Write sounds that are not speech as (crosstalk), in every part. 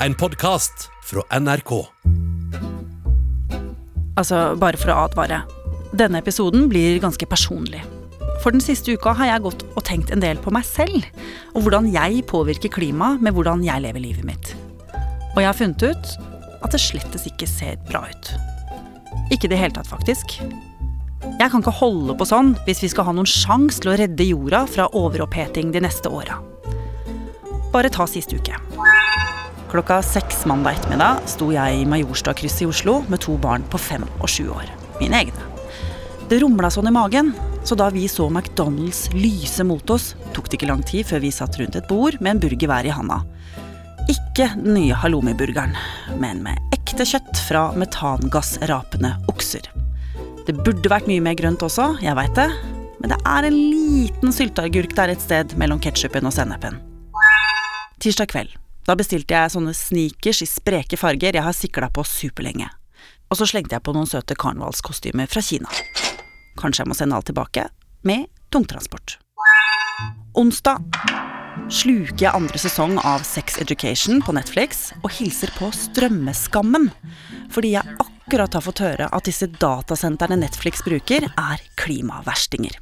En podkast fra NRK. Altså, bare for å advare. Denne episoden blir ganske personlig. For den siste uka har jeg gått og tenkt en del på meg selv, og hvordan jeg påvirker klimaet med hvordan jeg lever livet mitt. Og jeg har funnet ut at det slettes ikke ser bra ut. Ikke i det hele tatt, faktisk. Jeg kan ikke holde på sånn hvis vi skal ha noen sjanse til å redde jorda fra overoppheting de neste åra. Bare ta siste uke. Klokka seks mandag ettermiddag sto jeg i Majorstadkrysset i Oslo med to barn på fem og sju år. Mine egne. Det rumla sånn i magen, så da vi så McDonald's lyse mot oss, tok det ikke lang tid før vi satt rundt et bord med en burger hver i handa. Ikke den nye halloumi-burgeren, men med ekte kjøtt fra metangassrapende okser. Det burde vært mye mer grønt også, jeg veit det, men det er en liten sylteagurk der et sted mellom ketsjupen og sennepen. Tirsdag kveld. Da bestilte jeg sånne sneakers i spreke farger jeg har sikla på superlenge. Og så slengte jeg på noen søte karnevalskostymer fra Kina. Kanskje jeg må sende alt tilbake, med tungtransport. Onsdag sluker jeg andre sesong av Sex Education på Netflix og hilser på strømmeskammen, fordi jeg akkurat har fått høre at disse datasentrene Netflix bruker, er klimaverstinger.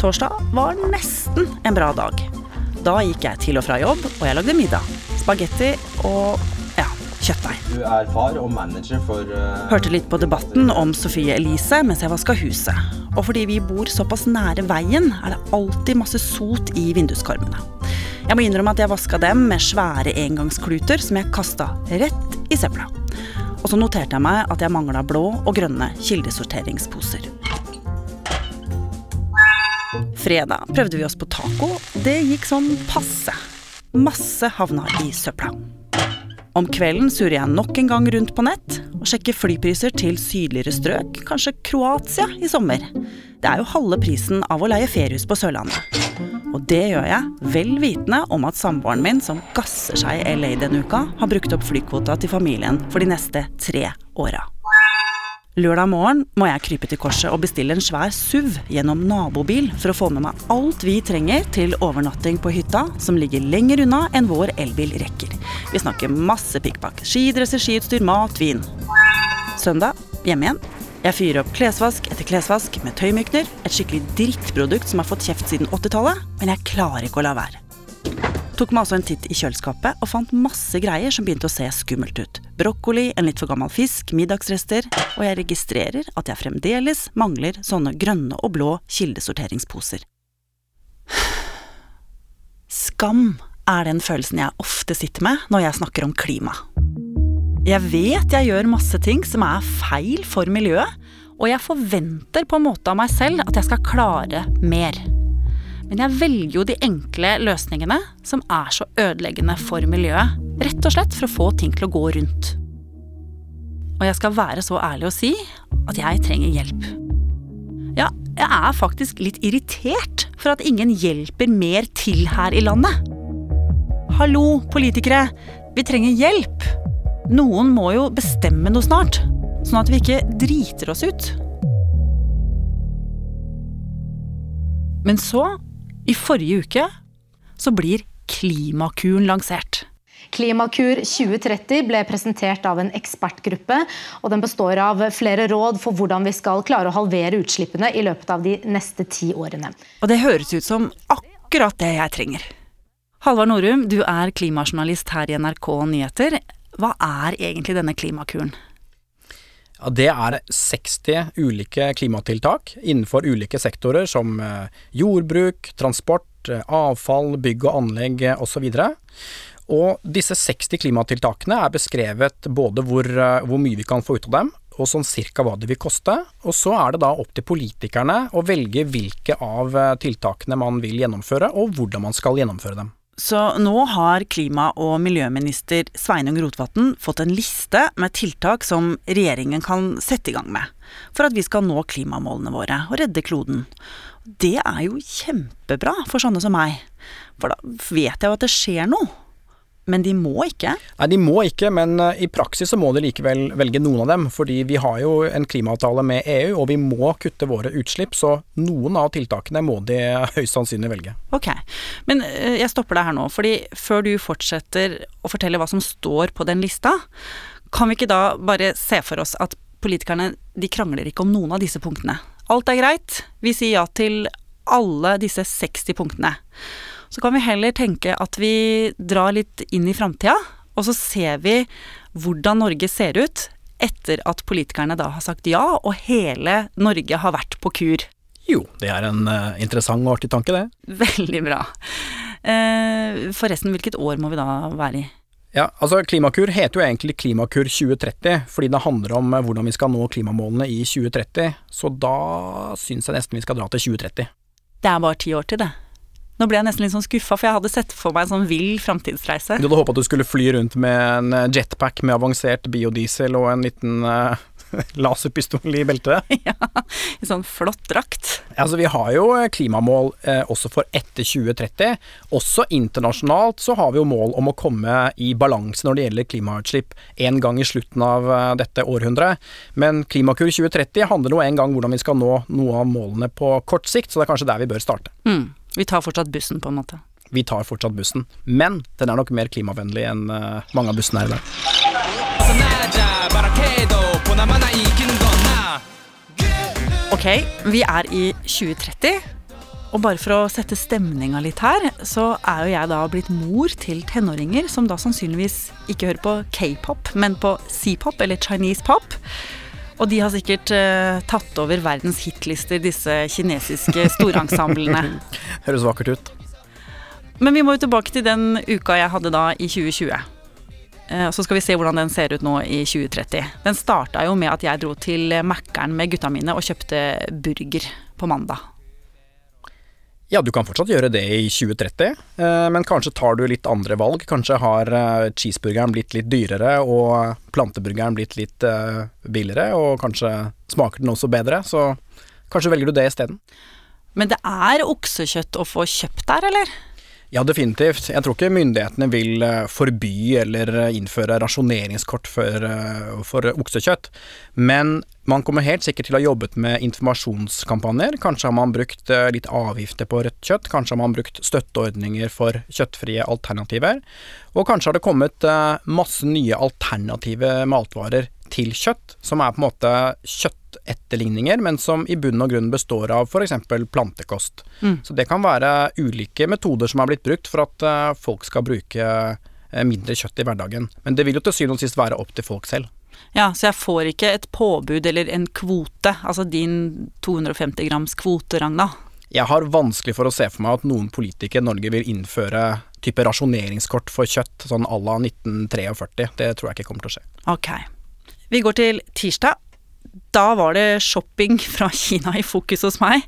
Torsdag var nesten en bra dag. Da gikk jeg til og fra jobb, og jeg lagde middag. Spagetti og ja, kjøttdeig. Du er far og manager for uh, Hørte litt på debatten om Sofie Elise mens jeg vaska huset. Og fordi vi bor såpass nære veien, er det alltid masse sot i vinduskarmene. Jeg må innrømme at jeg vaska dem med svære engangskluter som jeg kasta rett i søpla. Og så noterte jeg meg at jeg mangla blå og grønne kildesorteringsposer. Fredag prøvde vi oss på taco. Det gikk sånn passe. Masse havna i søpla. Om kvelden surrer jeg nok en gang rundt på nett og sjekker flypriser til sydligere strøk, kanskje Kroatia i sommer. Det er jo halve prisen av å leie feriehus på Sørlandet. Og det gjør jeg vel vitende om at samboeren min, som gasser seg i LA denne uka, har brukt opp flykvota til familien for de neste tre åra. Lørdag morgen må jeg krype til korset og bestille en svær SUV gjennom nabobil for å få med meg alt vi trenger til overnatting på hytta, som ligger lenger unna enn vår elbil rekker. Vi snakker masse pikkpakk. Skidresser, skiutstyr, mat, vin. Søndag hjemme igjen. Jeg fyrer opp klesvask etter klesvask med tøymykner, et skikkelig drittprodukt som har fått kjeft siden 80-tallet, men jeg klarer ikke å la være. Tok meg også en titt i kjøleskapet og fant masse greier som begynte å se skummelt ut. Brokkoli, en litt for gammel fisk, middagsrester, og jeg registrerer at jeg fremdeles mangler sånne grønne og blå kildesorteringsposer. Skam er den følelsen jeg ofte sitter med når jeg snakker om klima. Jeg vet jeg gjør masse ting som er feil for miljøet, og jeg forventer på en måte av meg selv at jeg skal klare mer. Men jeg velger jo de enkle løsningene som er så ødeleggende for miljøet. Rett og slett for å få ting til å gå rundt. Og jeg skal være så ærlig å si at jeg trenger hjelp. Ja, jeg er faktisk litt irritert for at ingen hjelper mer til her i landet. Hallo, politikere! Vi trenger hjelp! Noen må jo bestemme noe snart, sånn at vi ikke driter oss ut. Men så, i forrige uke, så blir Klimakuren lansert. Klimakur 2030 ble presentert av en ekspertgruppe, og den består av flere råd for hvordan vi skal klare å halvere utslippene i løpet av de neste ti årene. Og det høres ut som akkurat det jeg trenger. Halvard Norum, du er klimajournalist her i NRK Nyheter. Hva er egentlig denne Klimakuren? Ja, det er 60 ulike klimatiltak innenfor ulike sektorer som eh, jordbruk, transport, eh, avfall, bygg og anlegg osv. Og disse 60 klimatiltakene er beskrevet både hvor, eh, hvor mye vi kan få ut av dem, og sånn cirka hva det vil koste. Og så er det da opp til politikerne å velge hvilke av tiltakene man vil gjennomføre, og hvordan man skal gjennomføre dem. Så nå har klima- og miljøminister Sveinung Rotevatn fått en liste med tiltak som regjeringen kan sette i gang med, for at vi skal nå klimamålene våre og redde kloden. Det er jo kjempebra for sånne som meg, for da vet jeg jo at det skjer noe. Men de må ikke? Nei, de må ikke, men eh, i praksis så må de likevel velge noen av dem. Fordi vi har jo en klimaavtale med EU, og vi må kutte våre utslipp. Så noen av tiltakene må de (laughs) høyst sannsynlig velge. Ok, men eh, jeg stopper deg her nå. fordi før du fortsetter å fortelle hva som står på den lista, kan vi ikke da bare se for oss at politikerne de krangler ikke om noen av disse punktene? Alt er greit, vi sier ja til alle disse 60 punktene. Så kan vi heller tenke at vi drar litt inn i framtida, og så ser vi hvordan Norge ser ut etter at politikerne da har sagt ja, og hele Norge har vært på kur. Jo, det er en uh, interessant og artig tanke, det. Veldig bra. Uh, forresten, hvilket år må vi da være i? Ja, altså Klimakur heter jo egentlig Klimakur 2030, fordi det handler om uh, hvordan vi skal nå klimamålene i 2030. Så da syns jeg nesten vi skal dra til 2030. Det er bare ti år til, det. Nå ble jeg nesten litt sånn skuffa, for jeg hadde sett for meg en sånn vill framtidsreise. Du hadde håpa at du skulle fly rundt med en eh, jetpack med avansert biodiesel og en liten uh, (laughs) laserpistol i beltet? (laughs) ja, i sånn flott drakt. Altså, vi har jo eh, klimamål eh, også for etter 2030. Også internasjonalt så har vi jo mål om å komme i balanse når det gjelder klimautslipp en gang i slutten av dette århundret. Men Klimakur 2030 handler nå en gang hvordan vi skal nå noe av målene på kort sikt, så det er kanskje der vi bør starte. Mm. Vi tar fortsatt bussen, på en måte. Vi tar fortsatt bussen, men den er nok mer klimavennlig enn uh, mange av bussene her i dag. Ok, vi er i 2030. Og bare for å sette stemninga litt her, så er jo jeg da blitt mor til tenåringer som da sannsynligvis ikke hører på k-pop, men på c-pop eller Chinese pop. Og de har sikkert uh, tatt over verdens hitlister, disse kinesiske storensemblene. (laughs) Høres vakkert ut. Men vi må jo tilbake til den uka jeg hadde da i 2020. Uh, så skal vi se hvordan den ser ut nå i 2030. Den starta jo med at jeg dro til Mækkern med gutta mine og kjøpte burger på mandag. Ja, du kan fortsatt gjøre det i 2030, eh, men kanskje tar du litt andre valg. Kanskje har eh, cheeseburgeren blitt litt dyrere og planteburgeren blitt litt eh, billigere, og kanskje smaker den også bedre, så kanskje velger du det isteden. Men det er oksekjøtt å få kjøpt der, eller? Ja, definitivt. Jeg tror ikke myndighetene vil eh, forby eller eh, innføre rasjoneringskort for, eh, for, oksekjøtt, men man kommer helt sikkert til å ha jobbet med informasjonskampanjer. Kanskje har man brukt litt avgifter på rødt kjøtt, kanskje har man brukt støtteordninger for kjøttfrie alternativer, og kanskje har det kommet masse nye alternative matvarer til kjøtt, som er på en måte kjøttetterligninger, men som i bunn og grunn består av f.eks. plantekost. Mm. Så det kan være ulike metoder som er blitt brukt for at uh, folk skal bruke uh, mindre kjøtt i hverdagen. Men det vil jo til syvende og sist være opp til folk selv. Ja, så jeg får ikke et påbud eller en kvote, altså din 250 grams kvote, Ragna? Jeg har vanskelig for å se for meg at noen politikere i Norge vil innføre type rasjoneringskort for kjøtt, sånn à la 1943. Det tror jeg ikke kommer til å skje. Ok. Vi går til tirsdag. Da var det shopping (laughs) fra Kina i fokus hos meg.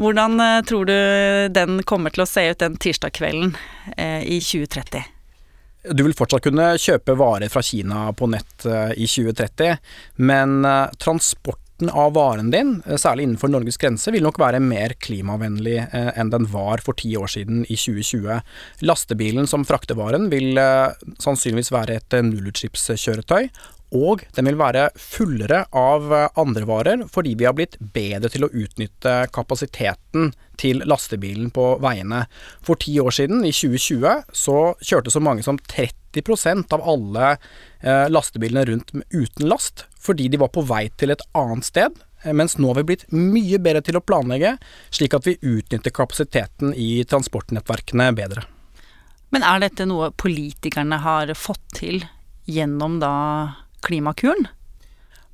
Hvordan eh, tror du den kommer til å se ut den tirsdagskvelden eh, i 2030? Du vil fortsatt kunne kjøpe varer fra Kina på nett eh, i 2030, men transporten av varen din, særlig innenfor Norges grense, vil nok være mer klimavennlig enn den var for ti år siden i 2020. Lastebilen som frakter varen vil sannsynligvis være et nullutslippskjøretøy, og den vil være fullere av eh, andre varer fordi vi har blitt bedre til å utnytte kapasiteten til lastebilen på veiene. For ti år siden, i 2020, så kjørte så mange som 30% av alle eh, lastebilene rundt uten last, fordi de var på vei til et annet sted. Eh, mens nå har vi blitt mye bedre til å planlegge, slik at vi utnytter kapasiteten i transportnettverkene bedre. Men er dette noe politikerne har fått til gjennom da Klimakuren?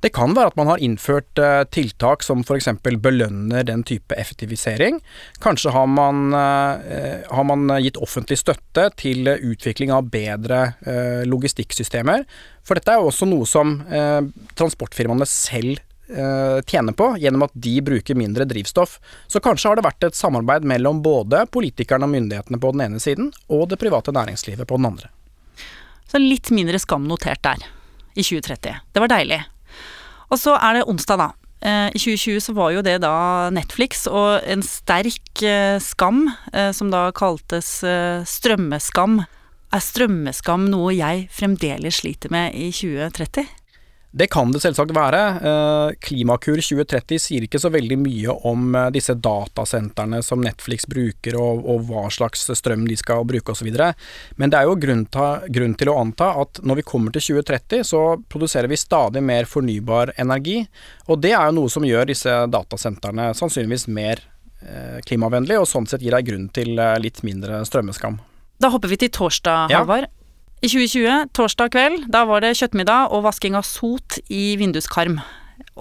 Det kan være at man har innført eh, tiltak som f.eks. belønner den type effektivisering. Kanskje har man, eh, har man, gitt offentlig støtte til utvikling av bedre eh, logistikksystemer. For dette er jo også noe som eh, transportfirmaene selv eh, tjener på, gjennom at de bruker mindre drivstoff. Så kanskje har det vært et samarbeid mellom både politikerne og myndighetene på den ene siden, og det private næringslivet på den andre. Så litt mindre skam notert der i 2030. Det var deilig. Og så er det onsdag, da. Eh, I 2020 så var jo det da Netflix og en sterk eh, skam, eh, som da kaltes strømmeskam. Er strømmeskam noe jeg fremdeles sliter med i 2030? Det kan det selvsagt være. Eh, Klimakur 2030 sier ikke så veldig mye om eh, disse datasentrene som Netflix bruker, og, og hva slags strøm de skal bruke osv. Men det er jo grunn, ta, grunn til å anta at når vi kommer til 2030, så produserer vi stadig mer fornybar energi. Og det er jo noe som gjør disse datasentrene sannsynligvis mer klimavennlige, og sånn sett gir deg grunn til litt mindre strømmeskam. Da hopper vi til torsdag, Halvard. Ja. I 2020, torsdag kveld, da var det kjøttmiddag og vasking av sot i vinduskarm.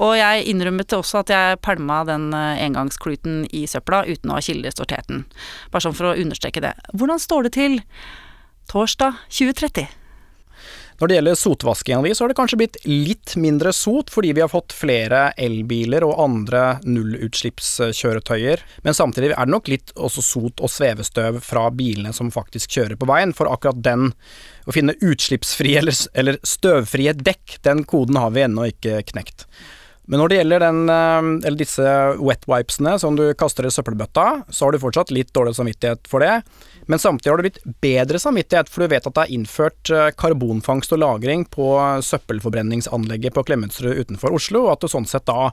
Og jeg innrømmet også at jeg pælma den eh, engangskluten i søpla uten å ha kildesortert den. Bare sånn for å understreke det. Hvordan står det til torsdag 2030? Når det gjelder sotvaskinga så har det kanskje blitt litt mindre sot fordi vi har fått flere elbiler og andre nullutslippskjøretøyer. Men samtidig er det nok litt også sot og svevestøv fra bilene som faktisk kjører på veien. For akkurat den, å finne utslippsfrie eller, eller støvfrie dekk, den koden har vi ennå ikke knekt. Men når det gjelder den, eller disse wetwipesene som du kaster i søppelbøtta, så har du fortsatt litt dårlig samvittighet for det. Men samtidig har du litt bedre samvittighet, for du vet at det er innført eh, karbonfangst og -lagring på søppelforbrenningsanlegget på Klemetsrud utenfor Oslo, og at det sånn sett da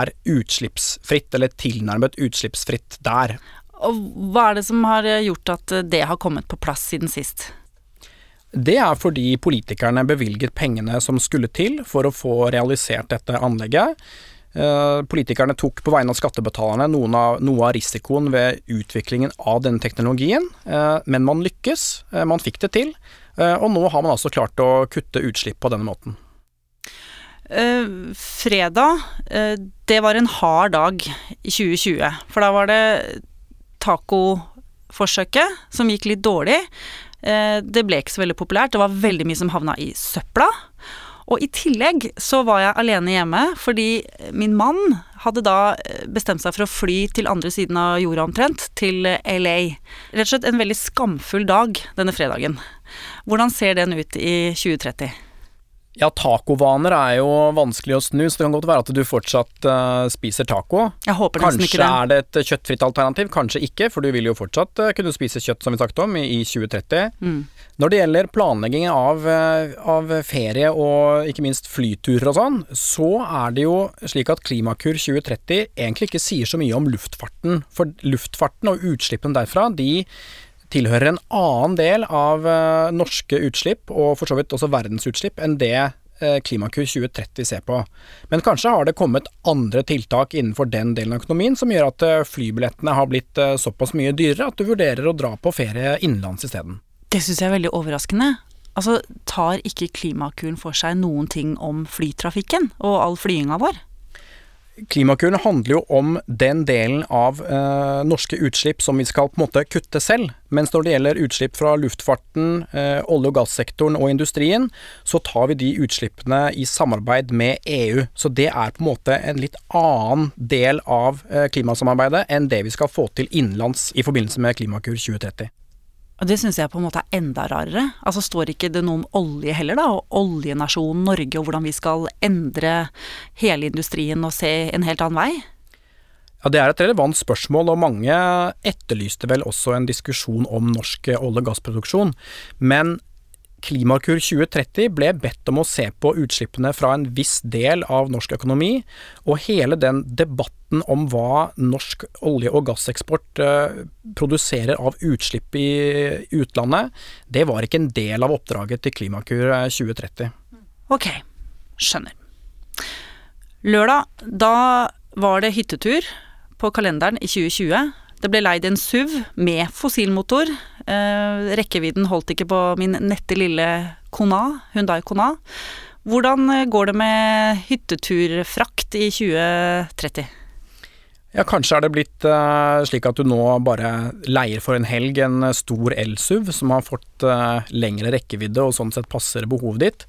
er utslippsfritt, eller tilnærmet utslippsfritt der. Og hva er det som har gjort at det har kommet på plass siden sist? Det er fordi politikerne bevilget pengene som skulle til for å få realisert dette anlegget. Eh, politikerne tok på vegne av skattebetalerne av, noe av risikoen ved utviklingen av denne teknologien, eh, men man lykkes. Eh, man fikk det til. Og nå har man altså klart å kutte utslipp på denne måten. Fredag, det var en hard dag i 2020. For da var det tacoforsøket som gikk litt dårlig. Eh, det ble ikke så veldig populært. Det var veldig mye som havna i søpla. Og i tillegg så var jeg alene hjemme fordi min mann hadde da eh, bestemt seg for å fly til andre siden av jorda omtrent, til LA. Rett og slett en veldig skamfull dag denne fredagen. Hvordan ser den ut i 2030? Ja, tacovaner er jo vanskelig å snu, så det kan godt være at du fortsatt uh, spiser taco. Jeg håper Kanskje ikke det. er det et kjøttfritt alternativ, kanskje ikke, for du vil jo fortsatt uh, kunne spise kjøtt, som vi snakket om, i, i 2030. Mm. Når det gjelder planlegging av, uh, av, ferie og ikke minst flyturer og sånn, så er det jo slik at Klimakur 2030 egentlig ikke sier så mye om luftfarten. For luftfarten og utslippene derfra, de tilhører en annen del av uh, norske utslipp, og for så vidt også verdensutslipp, enn det uh, Klimakur 2030 ser på. Men kanskje har det kommet andre tiltak innenfor den delen av økonomien som gjør at uh, flybillettene har blitt såpass mye dyrere at du vurderer å dra på ferie innenlands isteden. Det syns jeg er veldig overraskende. Altså, tar ikke Klimakuren for seg noen ting om flytrafikken og all flyinga vår? Klimakuren handler jo om den delen av eh, norske utslipp som vi skal på en måte kutte selv. Mens når det gjelder utslipp fra luftfarten, eh, olje- og gassektoren og industrien, så tar vi de utslippene i samarbeid med EU. Så det er på en måte en litt annen del av eh, klimasamarbeidet enn det vi skal få til innenlands i forbindelse med Klimakur 2030. Og det syns jeg på en måte er enda rarere. Altså står ikke det noe om olje heller, da, og oljenasjonen Norge og hvordan vi skal endre hele industrien og se en helt annen vei? Ja, Det er et relevant spørsmål, og mange etterlyste vel også en diskusjon om norsk olje- og gassproduksjon. Men Klimakur 2030 ble bedt om å se på utslippene fra en viss del av norsk økonomi, og hele den debatten om hva norsk olje- og gasseksport eh, produserer av utslipp i utlandet, det var ikke en del av oppdraget til Klimakur 2030. Eh, ok, skjønner. Lørdag, da var det hyttetur på kalenderen i 2020. Det ble leid en SUV med fossilmotor. Eh, rekkevidden holdt ikke på min nette lille Kona, Hundai Kona. Hvordan eh, går det med hytteturfrakt i 2030? Ja, kanskje er det blitt uh, slik at du nå bare leier for en helg en stor el-SUV som har fått uh, lengre rekkevidde og sånn sett passer behovet ditt.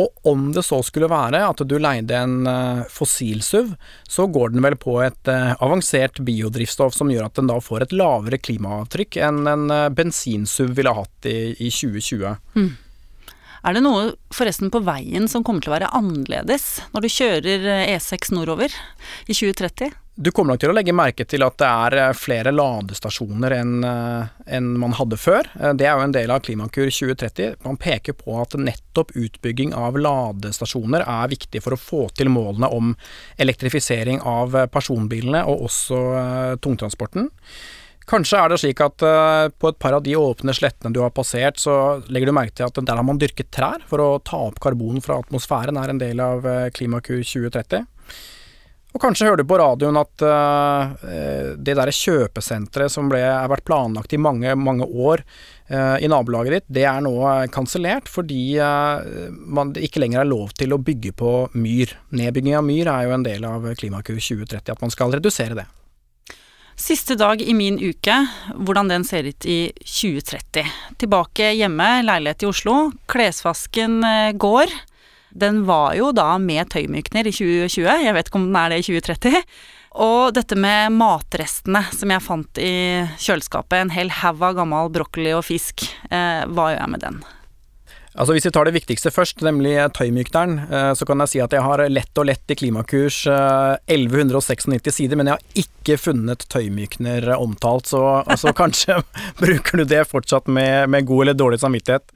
Og om det så skulle være at du leide en fossilsuv, fossil-SUV, så går den vel på et uh, avansert biodrivstoff som gjør at den da får et lavere klimaavtrykk enn en bensinsuv bensin-SUV ville hatt i, i 2020. Mm. Er det noe forresten på veien som kommer til å være annerledes når du kjører E6 nordover i 2030? Du kommer nok til å legge merke til at det er eh, flere ladestasjoner enn eh, en man hadde før. Eh, det er jo en del av Klimakur 2030. Man peker på at nettopp utbygging av ladestasjoner er viktig for å få til målene om elektrifisering av personbilene og også tungtransporten. Kanskje er det slik at på et par av de åpne slettene du har passert, så legger du merke til at der har man dyrket trær for å ta opp karbon fra atmosfæren, er en del av Klimakur 2030. Og kanskje hører du på radioen at uh, det derre kjøpesenteret som ble, har vært planlagt i mange, mange år uh, i nabolaget ditt, det er nå kansellert fordi uh, man ikke lenger er lov til å bygge på myr. Nedbygging av myr er jo en del av Klimakur 2030, at man skal redusere det. Siste dag i min uke, hvordan den ser ut i 2030. Tilbake hjemme, leilighet i Oslo. Klesvasken går. Den var jo da med tøymykner i 2020, jeg vet ikke om den er det i 2030. Og dette med matrestene som jeg fant i kjøleskapet, en hel haug av gammel brokkoli og fisk, eh, hva gjør jeg med den? Altså Hvis vi tar det viktigste først, nemlig tøymykneren, eh, så kan jeg si at jeg har lett og lett i Klimakurs 1196 eh, sider, men jeg har ikke funnet tøymykner omtalt, så altså, (laughs) kanskje bruker du det fortsatt med, med god eller dårlig samvittighet.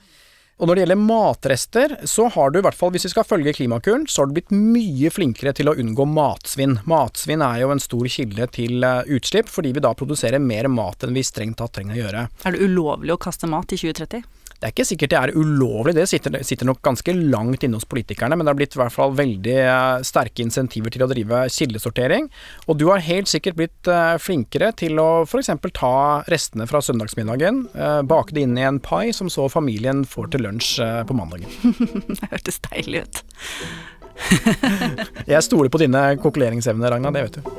Og når det gjelder matrester, så har du i hvert fall, hvis vi skal følge Klimakuren, så har du blitt mye flinkere til å unngå matsvinn. Matsvinn er jo en stor kilde til eh, utslipp, fordi vi da produserer mer mat enn vi strengt tatt trenger å gjøre. Er det ulovlig å kaste mat i 2030? Det er ikke sikkert det er ulovlig, det sitter, sitter, nok ganske langt inne hos politikerne, men det har blitt i hvert fall veldig eh, sterke insentiver til å drive kildesortering. Og du har helt sikkert blitt eh, flinkere til å f.eks. ta restene fra søndagsmiddagen, eh, bake det inn i en pai som så familien får til lunsj på mandagen. (laughs) det hørtes deilig ut. Jeg stoler på dine kokuleringsevner, Ragna, det vet du.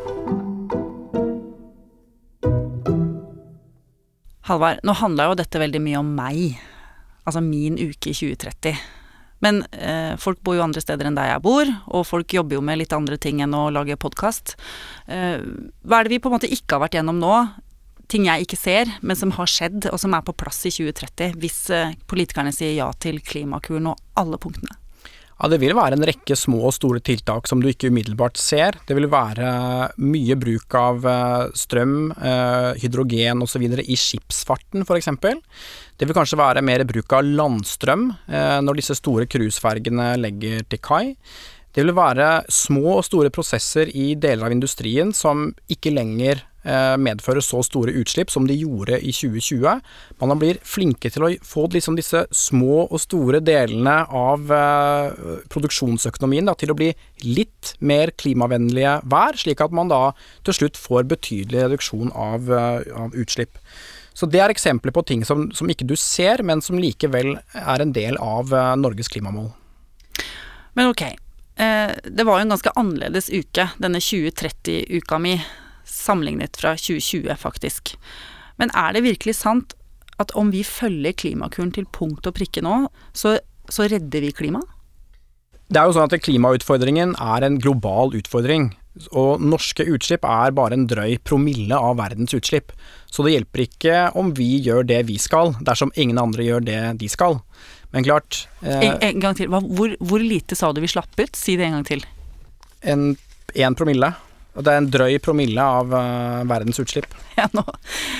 Halvard, nå handla jo dette veldig mye om meg altså min uke i 2030. Men eh, folk bor jo andre steder enn der jeg bor, og folk jobber jo med litt andre ting enn å lage podkast. Eh, hva er det vi på en måte ikke har vært gjennom nå? Ting jeg ikke ser, men som har skjedd, og som er på plass i 2030, hvis eh, politikerne sier ja til Klimakuren og alle punktene? Ja, Det vil være en rekke små og store tiltak som du ikke umiddelbart ser. Det vil være mye bruk av eh, strøm, eh, hydrogen osv. i skipsfarten f.eks. Det vil kanskje være mer bruk av landstrøm eh, når disse store cruisefergene legger til kai. Det vil være små og store prosesser i deler av industrien som ikke lenger Eh, medfører så store utslipp som de gjorde i 2020. Man blir flinke til å få liksom disse små og store delene av eh, produksjonsøkonomien da, til å bli litt mer klimavennlige hver, slik at man da til slutt får betydelig reduksjon av, eh, av utslipp. Så det er eksempler på ting som, som, ikke du ser, men som likevel er en del av Norges klimamål. Men ok, det var jo en ganske annerledes uke, denne 2030-uka mi sammenlignet fra 2020, faktisk. Men er det virkelig sant at om vi følger Klimakuren til punkt og prikke nå, så, så redder vi klimaet? Det er jo sånn at Klimautfordringen er en global utfordring. Og norske utslipp er bare en drøy promille av verdens utslipp. Så det hjelper ikke om vi gjør det vi skal, dersom ingen andre gjør det de skal. Men klart eh, en, en, gang til. Hvor, hvor, lite sa du vi slapp ut? Si det en gang til. En, en promille. Og det er en drøy promille av uh, verdens utslipp. (laughs) Ja, nå.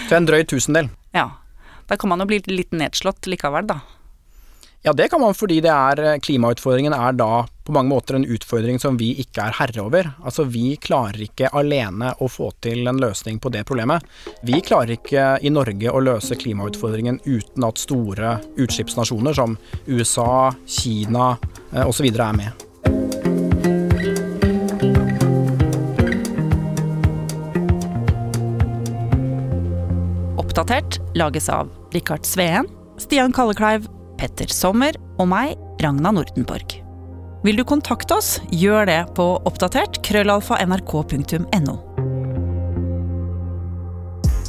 Så en drøy tusendel. Ja. Da kan man jo bli litt nedslått likevel, da. Ja, det kan man fordi det er eh, klimautfordringen er da på mange måter en utfordring som vi ikke er herre over. Altså vi klarer ikke alene å få til en løsning på det problemet. Vi klarer ikke i Norge å løse klimautfordringen uten at store utslippsnasjoner som USA, Kina eh, osv. er med. Oppdatert lages av Rikard Sveen, Stian Kallekleiv, Petter Sommer og meg, Ragna Nordenborg. Vil du kontakte oss, gjør det på oppdatert krøllalfa nrk.no.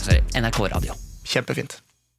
sorry. NRK Radio. Kjempefint.